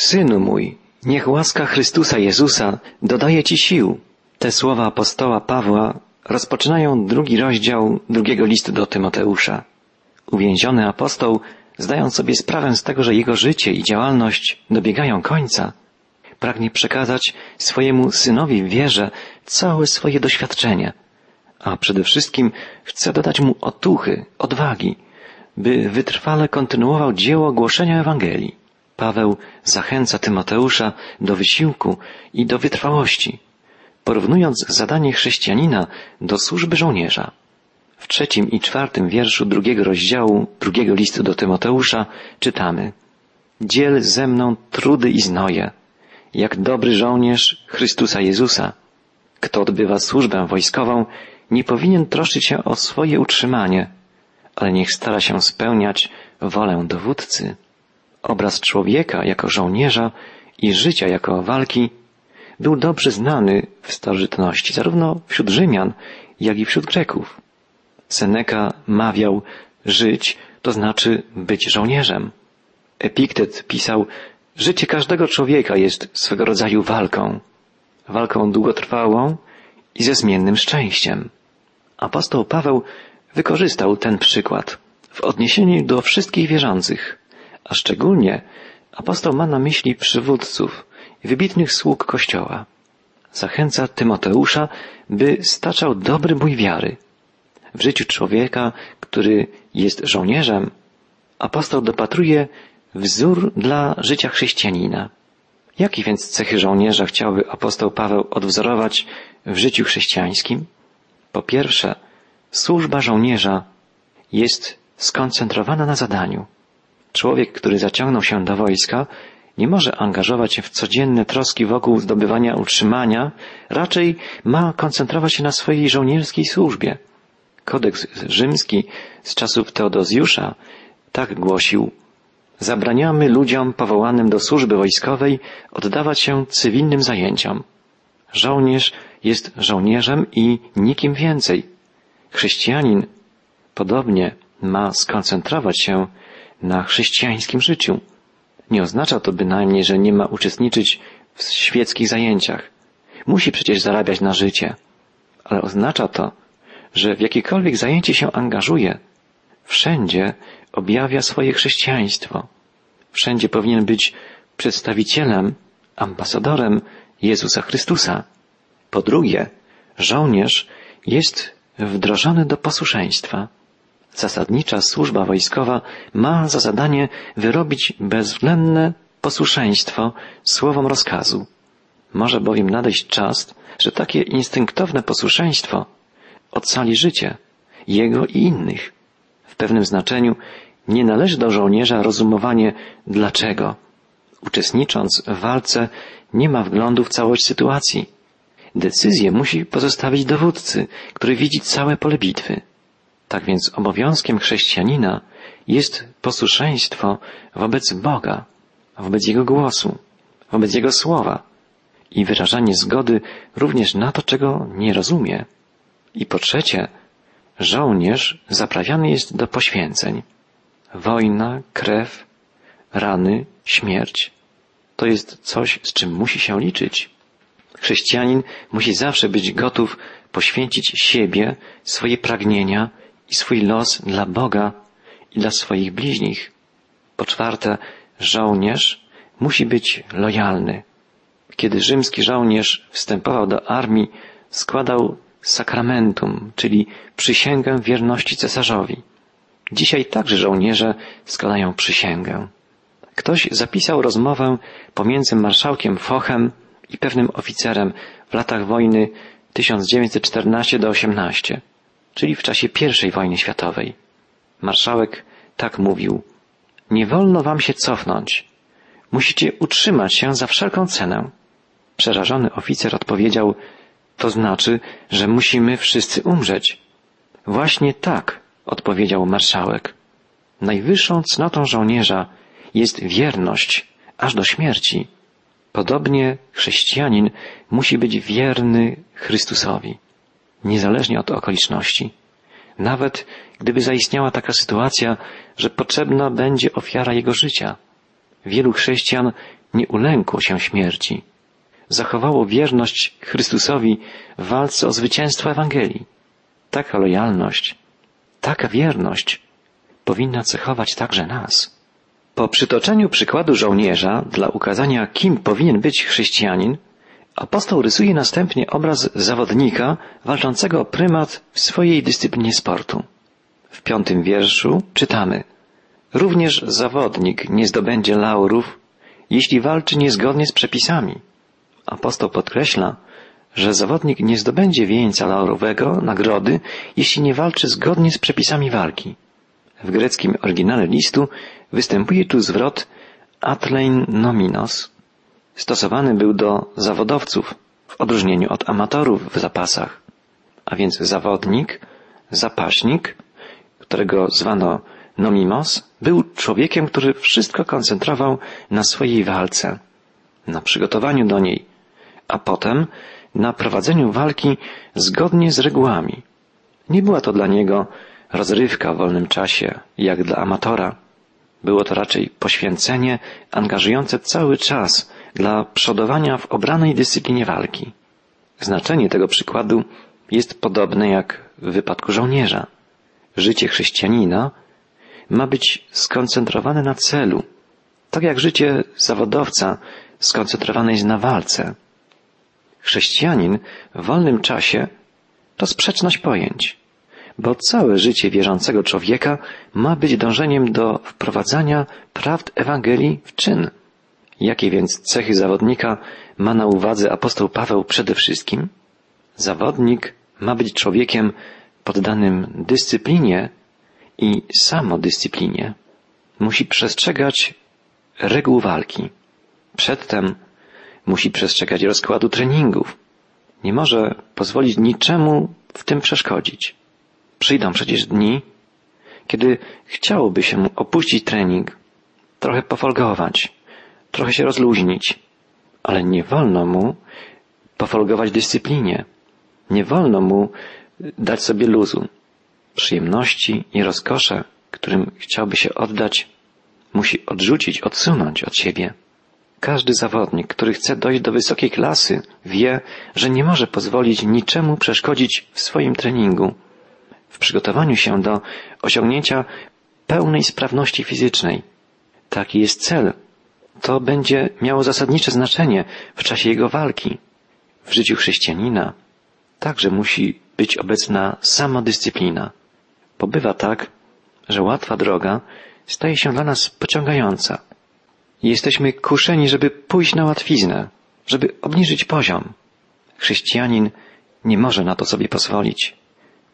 Synu mój, niech łaska Chrystusa Jezusa dodaje Ci sił. Te słowa apostoła Pawła rozpoczynają drugi rozdział drugiego listu do Tymoteusza. Uwięziony apostoł, zdając sobie sprawę z tego, że jego życie i działalność dobiegają końca, pragnie przekazać swojemu synowi w wierze całe swoje doświadczenie, a przede wszystkim chce dodać mu otuchy, odwagi, by wytrwale kontynuował dzieło głoszenia Ewangelii. Paweł zachęca Tymoteusza do wysiłku i do wytrwałości, porównując zadanie chrześcijanina do służby żołnierza. W trzecim i czwartym wierszu drugiego rozdziału drugiego listu do Tymoteusza czytamy Dziel ze mną trudy i znoje, jak dobry żołnierz Chrystusa Jezusa. Kto odbywa służbę wojskową, nie powinien troszczyć się o swoje utrzymanie, ale niech stara się spełniać wolę dowódcy. Obraz człowieka jako żołnierza i życia jako walki był dobrze znany w starożytności, zarówno wśród Rzymian, jak i wśród Greków. Seneca mawiał, żyć to znaczy być żołnierzem. Epiktet pisał, życie każdego człowieka jest swego rodzaju walką. Walką długotrwałą i ze zmiennym szczęściem. Apostoł Paweł wykorzystał ten przykład w odniesieniu do wszystkich wierzących, a szczególnie apostoł ma na myśli przywódców wybitnych sług Kościoła. Zachęca Tymoteusza, by staczał dobry bój wiary. W życiu człowieka, który jest żołnierzem, apostoł dopatruje wzór dla życia chrześcijanina. Jakie więc cechy żołnierza chciałby apostoł Paweł odwzorować w życiu chrześcijańskim? Po pierwsze, służba żołnierza jest skoncentrowana na zadaniu. Człowiek, który zaciągnął się do wojska, nie może angażować się w codzienne troski wokół zdobywania utrzymania, raczej ma koncentrować się na swojej żołnierskiej służbie. Kodeks rzymski z czasów Teodozjusza tak głosił Zabraniamy ludziom powołanym do służby wojskowej oddawać się cywilnym zajęciom. Żołnierz jest żołnierzem i nikim więcej. Chrześcijanin podobnie ma skoncentrować się na chrześcijańskim życiu. Nie oznacza to bynajmniej, że nie ma uczestniczyć w świeckich zajęciach. Musi przecież zarabiać na życie. Ale oznacza to, że w jakiekolwiek zajęcie się angażuje, wszędzie objawia swoje chrześcijaństwo. Wszędzie powinien być przedstawicielem, ambasadorem Jezusa Chrystusa. Po drugie, żołnierz jest wdrożony do posłuszeństwa. Zasadnicza służba wojskowa ma za zadanie wyrobić bezwzględne posłuszeństwo słowom rozkazu. Może bowiem nadejść czas, że takie instynktowne posłuszeństwo ocali życie jego i innych. W pewnym znaczeniu nie należy do żołnierza rozumowanie dlaczego. Uczestnicząc w walce nie ma wglądu w całość sytuacji. Decyzję musi pozostawić dowódcy, który widzi całe pole bitwy. Tak więc obowiązkiem chrześcijanina jest posłuszeństwo wobec Boga, wobec Jego głosu, wobec Jego słowa i wyrażanie zgody również na to, czego nie rozumie. I po trzecie, żołnierz zaprawiany jest do poświęceń. Wojna, krew, rany, śmierć to jest coś, z czym musi się liczyć. Chrześcijanin musi zawsze być gotów poświęcić siebie, swoje pragnienia i swój los dla Boga i dla swoich bliźnich. Po czwarte, żołnierz musi być lojalny. Kiedy rzymski żołnierz wstępował do armii, składał sakramentum, czyli przysięgę wierności cesarzowi. Dzisiaj także żołnierze składają przysięgę. Ktoś zapisał rozmowę pomiędzy marszałkiem Fochem i pewnym oficerem w latach wojny 1914-18, czyli w czasie I wojny światowej. Marszałek tak mówił: Nie wolno wam się cofnąć. Musicie utrzymać się za wszelką cenę. Przerażony oficer odpowiedział: To znaczy, że musimy wszyscy umrzeć. Właśnie tak, odpowiedział marszałek. Najwyższą cnotą żołnierza jest wierność aż do śmierci. Podobnie chrześcijanin musi być wierny Chrystusowi, niezależnie od okoliczności. Nawet gdyby zaistniała taka sytuacja, że potrzebna będzie ofiara jego życia. Wielu chrześcijan nie ulękło się śmierci. Zachowało wierność Chrystusowi w walce o zwycięstwo Ewangelii. Taka lojalność, taka wierność powinna cechować także nas. Po przytoczeniu przykładu żołnierza dla ukazania, kim powinien być chrześcijanin, apostoł rysuje następnie obraz zawodnika walczącego o prymat w swojej dyscyplinie sportu. W piątym wierszu czytamy Również zawodnik nie zdobędzie laurów, jeśli walczy niezgodnie z przepisami. Apostoł podkreśla, że zawodnik nie zdobędzie wieńca laurowego, nagrody, jeśli nie walczy zgodnie z przepisami walki. W greckim oryginale listu występuje tu zwrot atlein nominos. Stosowany był do zawodowców w odróżnieniu od amatorów w zapasach. A więc zawodnik, zapaśnik, którego zwano nomimos, był człowiekiem, który wszystko koncentrował na swojej walce, na przygotowaniu do niej, a potem na prowadzeniu walki zgodnie z regułami. Nie była to dla niego rozrywka w wolnym czasie, jak dla amatora. Było to raczej poświęcenie angażujące cały czas dla przodowania w obranej dyscyplinie walki. Znaczenie tego przykładu jest podobne jak w wypadku żołnierza. Życie chrześcijanina ma być skoncentrowane na celu, tak jak życie zawodowca skoncentrowane jest na walce. Chrześcijanin w wolnym czasie to sprzeczność pojęć bo całe życie wierzącego człowieka ma być dążeniem do wprowadzania prawd Ewangelii w czyn. Jakie więc cechy zawodnika ma na uwadze apostoł Paweł przede wszystkim? Zawodnik ma być człowiekiem poddanym dyscyplinie i samodyscyplinie. Musi przestrzegać reguł walki. Przedtem musi przestrzegać rozkładu treningów. Nie może pozwolić niczemu w tym przeszkodzić. Przyjdą przecież dni, kiedy chciałoby się mu opuścić trening, trochę pofolgować, trochę się rozluźnić, ale nie wolno mu pofolgować dyscyplinie. Nie wolno mu dać sobie luzu. Przyjemności i rozkosze, którym chciałby się oddać, musi odrzucić, odsunąć od siebie. Każdy zawodnik, który chce dojść do wysokiej klasy, wie, że nie może pozwolić niczemu przeszkodzić w swoim treningu w przygotowaniu się do osiągnięcia pełnej sprawności fizycznej. Taki jest cel. To będzie miało zasadnicze znaczenie w czasie jego walki. W życiu chrześcijanina także musi być obecna samodyscyplina. Pobywa tak, że łatwa droga staje się dla nas pociągająca. Jesteśmy kuszeni, żeby pójść na łatwiznę, żeby obniżyć poziom. Chrześcijanin nie może na to sobie pozwolić.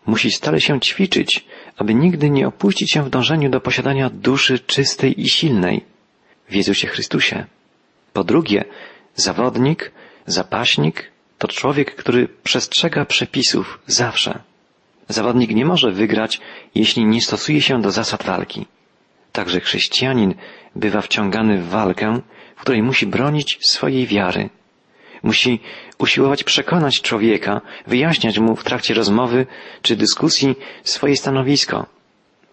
Musi stale się ćwiczyć, aby nigdy nie opuścić się w dążeniu do posiadania duszy czystej i silnej w Jezusie Chrystusie. Po drugie, zawodnik, zapaśnik to człowiek, który przestrzega przepisów zawsze. Zawodnik nie może wygrać, jeśli nie stosuje się do zasad walki. Także chrześcijanin bywa wciągany w walkę, w której musi bronić swojej wiary, Musi usiłować przekonać człowieka, wyjaśniać mu w trakcie rozmowy czy dyskusji swoje stanowisko,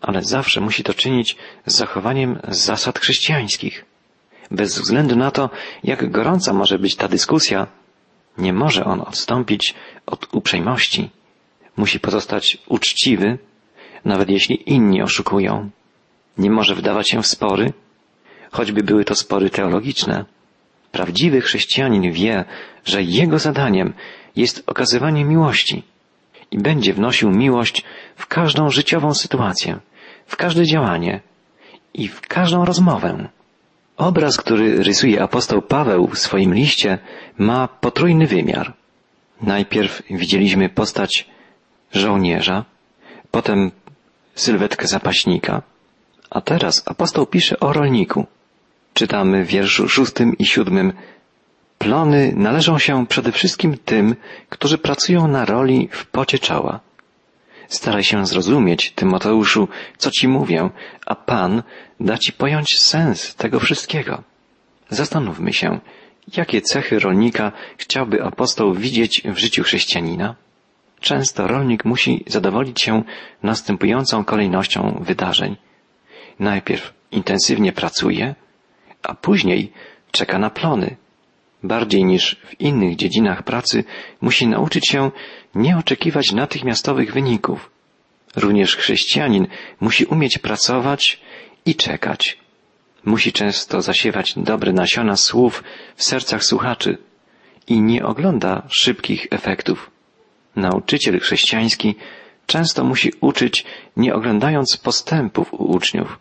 ale zawsze musi to czynić z zachowaniem zasad chrześcijańskich. Bez względu na to, jak gorąca może być ta dyskusja, nie może on odstąpić od uprzejmości. Musi pozostać uczciwy, nawet jeśli inni oszukują. Nie może wdawać się w spory, choćby były to spory teologiczne. Prawdziwy chrześcijanin wie, że jego zadaniem jest okazywanie miłości i będzie wnosił miłość w każdą życiową sytuację, w każde działanie i w każdą rozmowę. Obraz, który rysuje apostoł Paweł w swoim liście, ma potrójny wymiar. Najpierw widzieliśmy postać żołnierza, potem sylwetkę zapaśnika, a teraz apostoł pisze o rolniku. Czytamy w wierszu szóstym i siódmym Plony należą się przede wszystkim tym, którzy pracują na roli w pocie czoła. Staraj się zrozumieć, Tymoteuszu, co ci mówię, a Pan da ci pojąć sens tego wszystkiego. Zastanówmy się, jakie cechy rolnika chciałby apostoł widzieć w życiu chrześcijanina? Często rolnik musi zadowolić się następującą kolejnością wydarzeń. Najpierw intensywnie pracuje, a później czeka na plony. Bardziej niż w innych dziedzinach pracy musi nauczyć się nie oczekiwać natychmiastowych wyników. Również chrześcijanin musi umieć pracować i czekać. Musi często zasiewać dobre nasiona słów w sercach słuchaczy i nie ogląda szybkich efektów. Nauczyciel chrześcijański często musi uczyć, nie oglądając postępów u uczniów.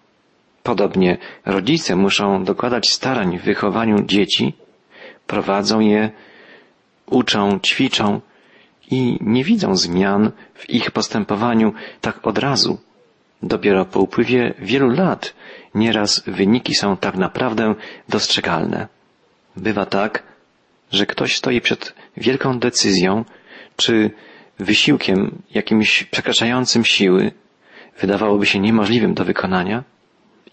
Podobnie rodzice muszą dokładać starań w wychowaniu dzieci, prowadzą je, uczą, ćwiczą i nie widzą zmian w ich postępowaniu tak od razu. Dopiero po upływie wielu lat nieraz wyniki są tak naprawdę dostrzegalne. Bywa tak, że ktoś stoi przed wielką decyzją, czy wysiłkiem jakimś przekraczającym siły, wydawałoby się niemożliwym do wykonania,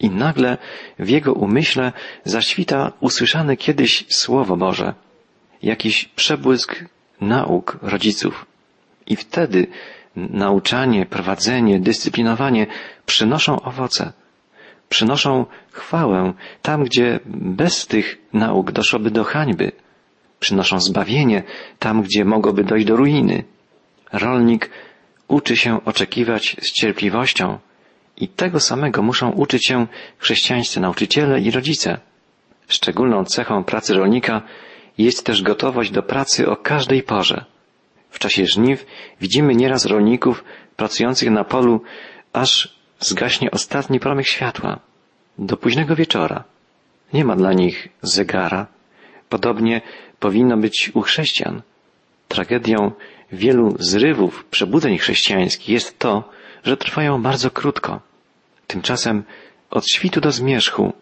i nagle w jego umyśle zaświta usłyszane kiedyś Słowo Boże, jakiś przebłysk nauk rodziców. I wtedy nauczanie, prowadzenie, dyscyplinowanie przynoszą owoce, przynoszą chwałę tam, gdzie bez tych nauk doszłoby do hańby, przynoszą zbawienie tam, gdzie mogłoby dojść do ruiny. Rolnik uczy się oczekiwać z cierpliwością i tego samego muszą uczyć się chrześcijańscy nauczyciele i rodzice. Szczególną cechą pracy rolnika jest też gotowość do pracy o każdej porze. W czasie żniw widzimy nieraz rolników pracujących na polu, aż zgaśnie ostatni promyk światła. Do późnego wieczora. Nie ma dla nich zegara. Podobnie powinno być u chrześcijan. Tragedią wielu zrywów, przebudzeń chrześcijańskich jest to, że trwają bardzo krótko. Tymczasem od świtu do zmierzchu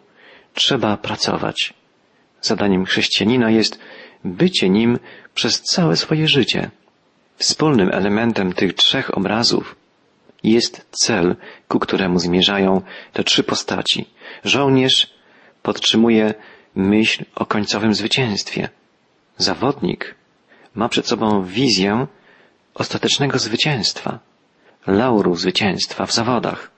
trzeba pracować. Zadaniem chrześcijanina jest bycie nim przez całe swoje życie. Wspólnym elementem tych trzech obrazów jest cel, ku któremu zmierzają te trzy postaci. Żołnierz podtrzymuje myśl o końcowym zwycięstwie. Zawodnik ma przed sobą wizję ostatecznego zwycięstwa, lauru zwycięstwa w zawodach.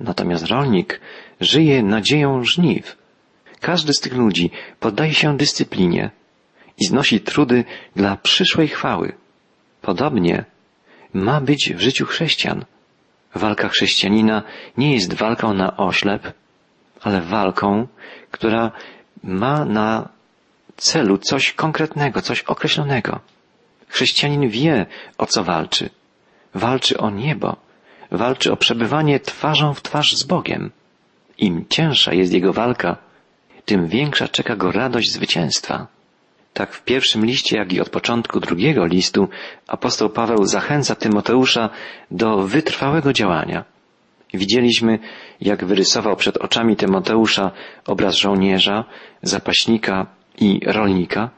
Natomiast rolnik żyje nadzieją żniw. Każdy z tych ludzi poddaje się dyscyplinie i znosi trudy dla przyszłej chwały. Podobnie ma być w życiu chrześcijan. Walka chrześcijanina nie jest walką na oślep, ale walką, która ma na celu coś konkretnego, coś określonego. Chrześcijanin wie, o co walczy. Walczy o niebo, walczy o przebywanie twarzą w twarz z Bogiem. Im cięższa jest jego walka, tym większa czeka go radość zwycięstwa. Tak w pierwszym liście, jak i od początku drugiego listu apostoł Paweł zachęca Tymoteusza do wytrwałego działania. Widzieliśmy, jak wyrysował przed oczami Tymoteusza obraz żołnierza, zapaśnika i rolnika,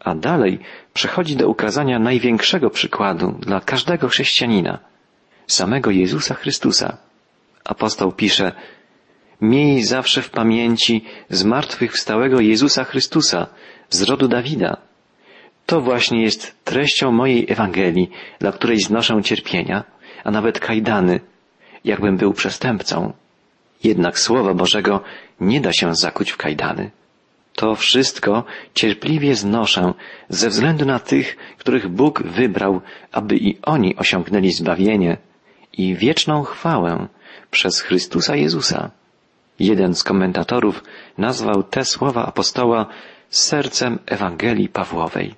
a dalej przechodzi do ukazania największego przykładu dla każdego chrześcijanina, samego Jezusa Chrystusa. Apostoł pisze, Miej zawsze w pamięci zmartwychwstałego Jezusa Chrystusa z rodu Dawida. To właśnie jest treścią mojej Ewangelii, dla której znoszę cierpienia, a nawet kajdany, jakbym był przestępcą. Jednak Słowa Bożego nie da się zakuć w kajdany. To wszystko cierpliwie znoszę ze względu na tych, których Bóg wybrał, aby i oni osiągnęli zbawienie i wieczną chwałę przez Chrystusa Jezusa. Jeden z komentatorów nazwał te słowa apostoła sercem Ewangelii Pawłowej.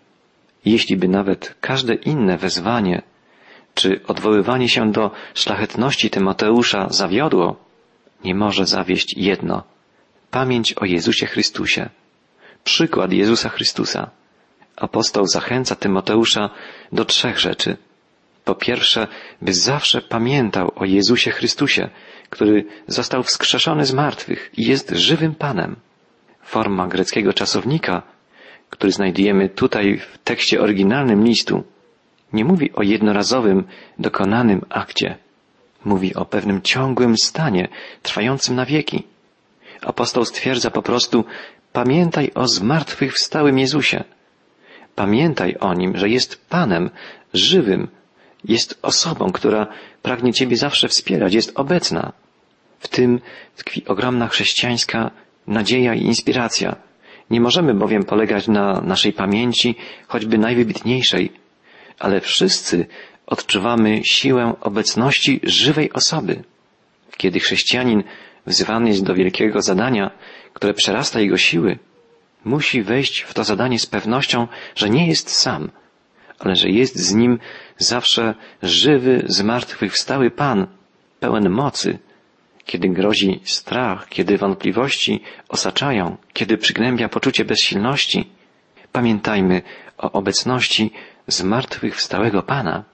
Jeśli by nawet każde inne wezwanie czy odwoływanie się do szlachetności Tymoteusza zawiodło, nie może zawieść jedno pamięć o Jezusie Chrystusie, przykład Jezusa Chrystusa. Apostoł zachęca Tymoteusza do trzech rzeczy. Po pierwsze, by zawsze pamiętał o Jezusie Chrystusie, który został wskrzeszony z martwych i jest żywym Panem. Forma greckiego czasownika, który znajdujemy tutaj w tekście oryginalnym listu, nie mówi o jednorazowym, dokonanym akcie. Mówi o pewnym ciągłym stanie, trwającym na wieki. Apostoł stwierdza po prostu, pamiętaj o zmartwychwstałym Jezusie. Pamiętaj o Nim, że jest Panem, żywym, jest osobą, która pragnie Ciebie zawsze wspierać, jest obecna. W tym tkwi ogromna chrześcijańska nadzieja i inspiracja. Nie możemy bowiem polegać na naszej pamięci, choćby najwybitniejszej, ale wszyscy odczuwamy siłę obecności żywej osoby. Kiedy chrześcijanin wzywany jest do wielkiego zadania, które przerasta jego siły, musi wejść w to zadanie z pewnością, że nie jest sam, ale że jest z nim zawsze żywy, zmartwychwstały Pan, pełen mocy. Kiedy grozi strach, kiedy wątpliwości osaczają, kiedy przygnębia poczucie bezsilności, pamiętajmy o obecności zmartwychwstałego Pana.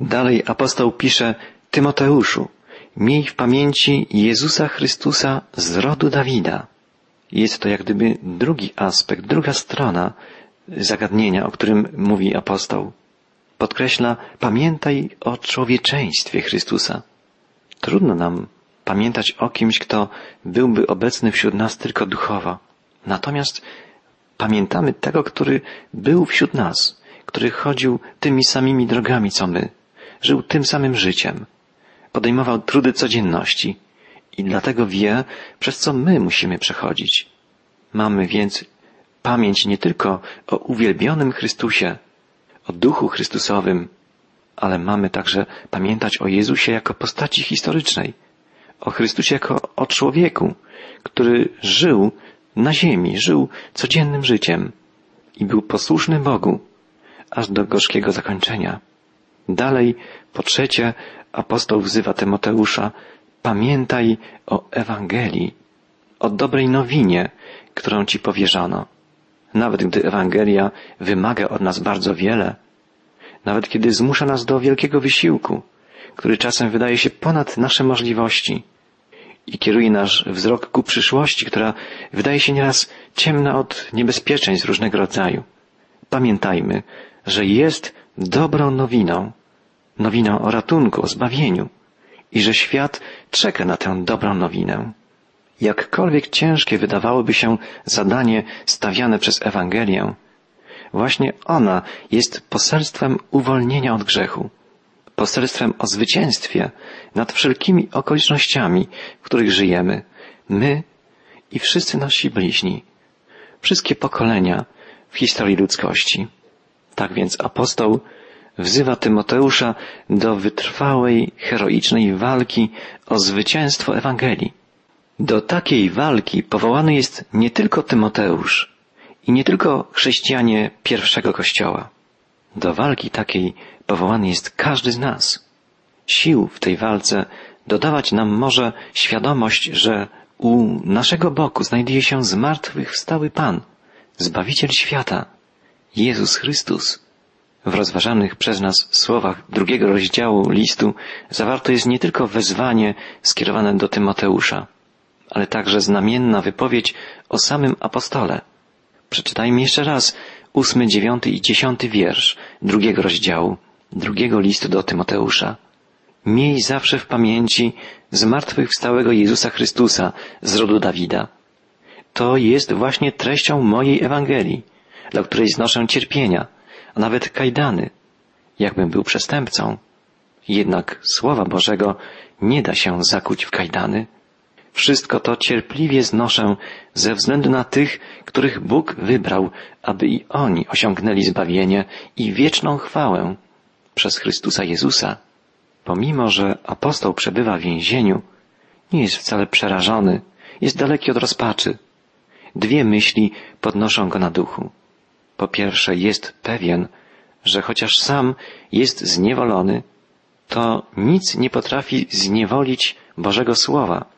Dalej apostoł pisze Tymoteuszu, miej w pamięci Jezusa Chrystusa z rodu Dawida. Jest to jak gdyby drugi aspekt, druga strona zagadnienia, o którym mówi apostoł. Podkreśla, pamiętaj o człowieczeństwie Chrystusa. Trudno nam pamiętać o kimś, kto byłby obecny wśród nas tylko duchowo. Natomiast pamiętamy tego, który był wśród nas, który chodził tymi samymi drogami co my, żył tym samym życiem, podejmował trudy codzienności i dlatego wie, przez co my musimy przechodzić. Mamy więc pamięć nie tylko o uwielbionym Chrystusie, o Duchu Chrystusowym, ale mamy także pamiętać o Jezusie jako postaci historycznej, o Chrystusie jako o człowieku, który żył na ziemi, żył codziennym życiem i był posłuszny Bogu, aż do gorzkiego zakończenia. Dalej, po trzecie, apostoł wzywa Tymoteusza, pamiętaj o Ewangelii, o dobrej nowinie, którą Ci powierzono. Nawet gdy Ewangelia wymaga od nas bardzo wiele, nawet kiedy zmusza nas do wielkiego wysiłku, który czasem wydaje się ponad nasze możliwości i kieruje nasz wzrok ku przyszłości, która wydaje się nieraz ciemna od niebezpieczeństw różnego rodzaju. Pamiętajmy, że jest dobrą nowiną, nowiną o ratunku, o zbawieniu i że świat czeka na tę dobrą nowinę. Jakkolwiek ciężkie wydawałoby się zadanie stawiane przez Ewangelię, właśnie ona jest poselstwem uwolnienia od grzechu, poselstwem o zwycięstwie nad wszelkimi okolicznościami, w których żyjemy, my i wszyscy nasi bliźni, wszystkie pokolenia w historii ludzkości. Tak więc apostoł wzywa Tymoteusza do wytrwałej, heroicznej walki o zwycięstwo Ewangelii. Do takiej walki powołany jest nie tylko Tymoteusz i nie tylko chrześcijanie pierwszego kościoła. Do walki takiej powołany jest każdy z nas. Sił w tej walce dodawać nam może świadomość, że u naszego boku znajduje się zmartwychwstały Pan, Zbawiciel świata, Jezus Chrystus. W rozważanych przez nas słowach drugiego rozdziału listu zawarto jest nie tylko wezwanie skierowane do Tymoteusza, ale także znamienna wypowiedź o samym apostole. Przeczytajmy jeszcze raz ósmy, dziewiąty i dziesiąty wiersz drugiego rozdziału, drugiego listu do Tymoteusza. Miej zawsze w pamięci zmartwychwstałego Jezusa Chrystusa z rodu Dawida. To jest właśnie treścią mojej Ewangelii, dla której znoszę cierpienia, a nawet kajdany, jakbym był przestępcą. Jednak Słowa Bożego nie da się zakuć w kajdany. Wszystko to cierpliwie znoszę ze względu na tych, których Bóg wybrał, aby i oni osiągnęli zbawienie i wieczną chwałę przez Chrystusa Jezusa. Pomimo, że apostoł przebywa w więzieniu, nie jest wcale przerażony, jest daleki od rozpaczy. Dwie myśli podnoszą go na duchu. Po pierwsze, jest pewien, że chociaż sam jest zniewolony, to nic nie potrafi zniewolić Bożego Słowa.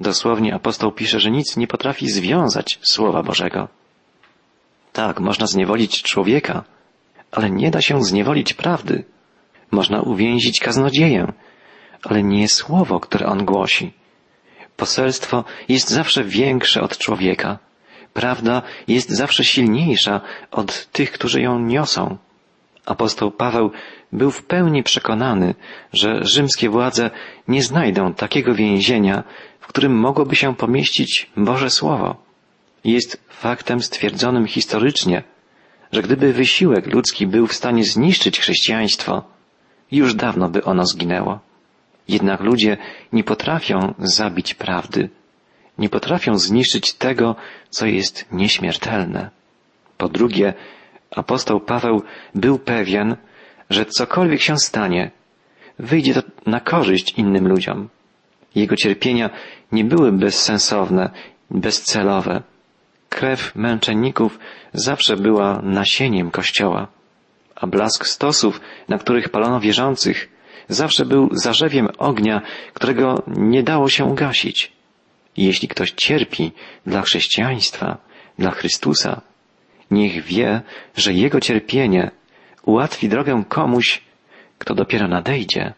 Dosłownie apostoł pisze, że nic nie potrafi związać Słowa Bożego. Tak, można zniewolić człowieka, ale nie da się zniewolić prawdy. Można uwięzić kaznodzieję, ale nie słowo, które on głosi. Poselstwo jest zawsze większe od człowieka. Prawda jest zawsze silniejsza od tych, którzy ją niosą. Apostoł Paweł był w pełni przekonany, że rzymskie władze nie znajdą takiego więzienia, w którym mogłoby się pomieścić Boże Słowo. Jest faktem stwierdzonym historycznie, że gdyby wysiłek ludzki był w stanie zniszczyć chrześcijaństwo, już dawno by ono zginęło. Jednak ludzie nie potrafią zabić prawdy, nie potrafią zniszczyć tego, co jest nieśmiertelne. Po drugie, apostoł Paweł był pewien, że cokolwiek się stanie, wyjdzie to na korzyść innym ludziom. Jego cierpienia nie były bezsensowne, bezcelowe. Krew męczenników zawsze była nasieniem Kościoła, a blask stosów, na których palono wierzących, zawsze był zarzewiem ognia, którego nie dało się ugasić. Jeśli ktoś cierpi dla chrześcijaństwa, dla Chrystusa, niech wie, że jego cierpienie ułatwi drogę komuś, kto dopiero nadejdzie.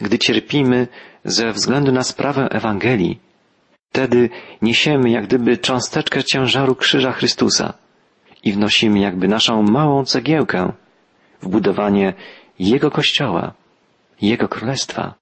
Gdy cierpimy ze względu na sprawę Ewangelii, wtedy niesiemy jak gdyby cząsteczkę ciężaru krzyża Chrystusa i wnosimy jakby naszą małą cegiełkę w budowanie Jego Kościoła, Jego Królestwa.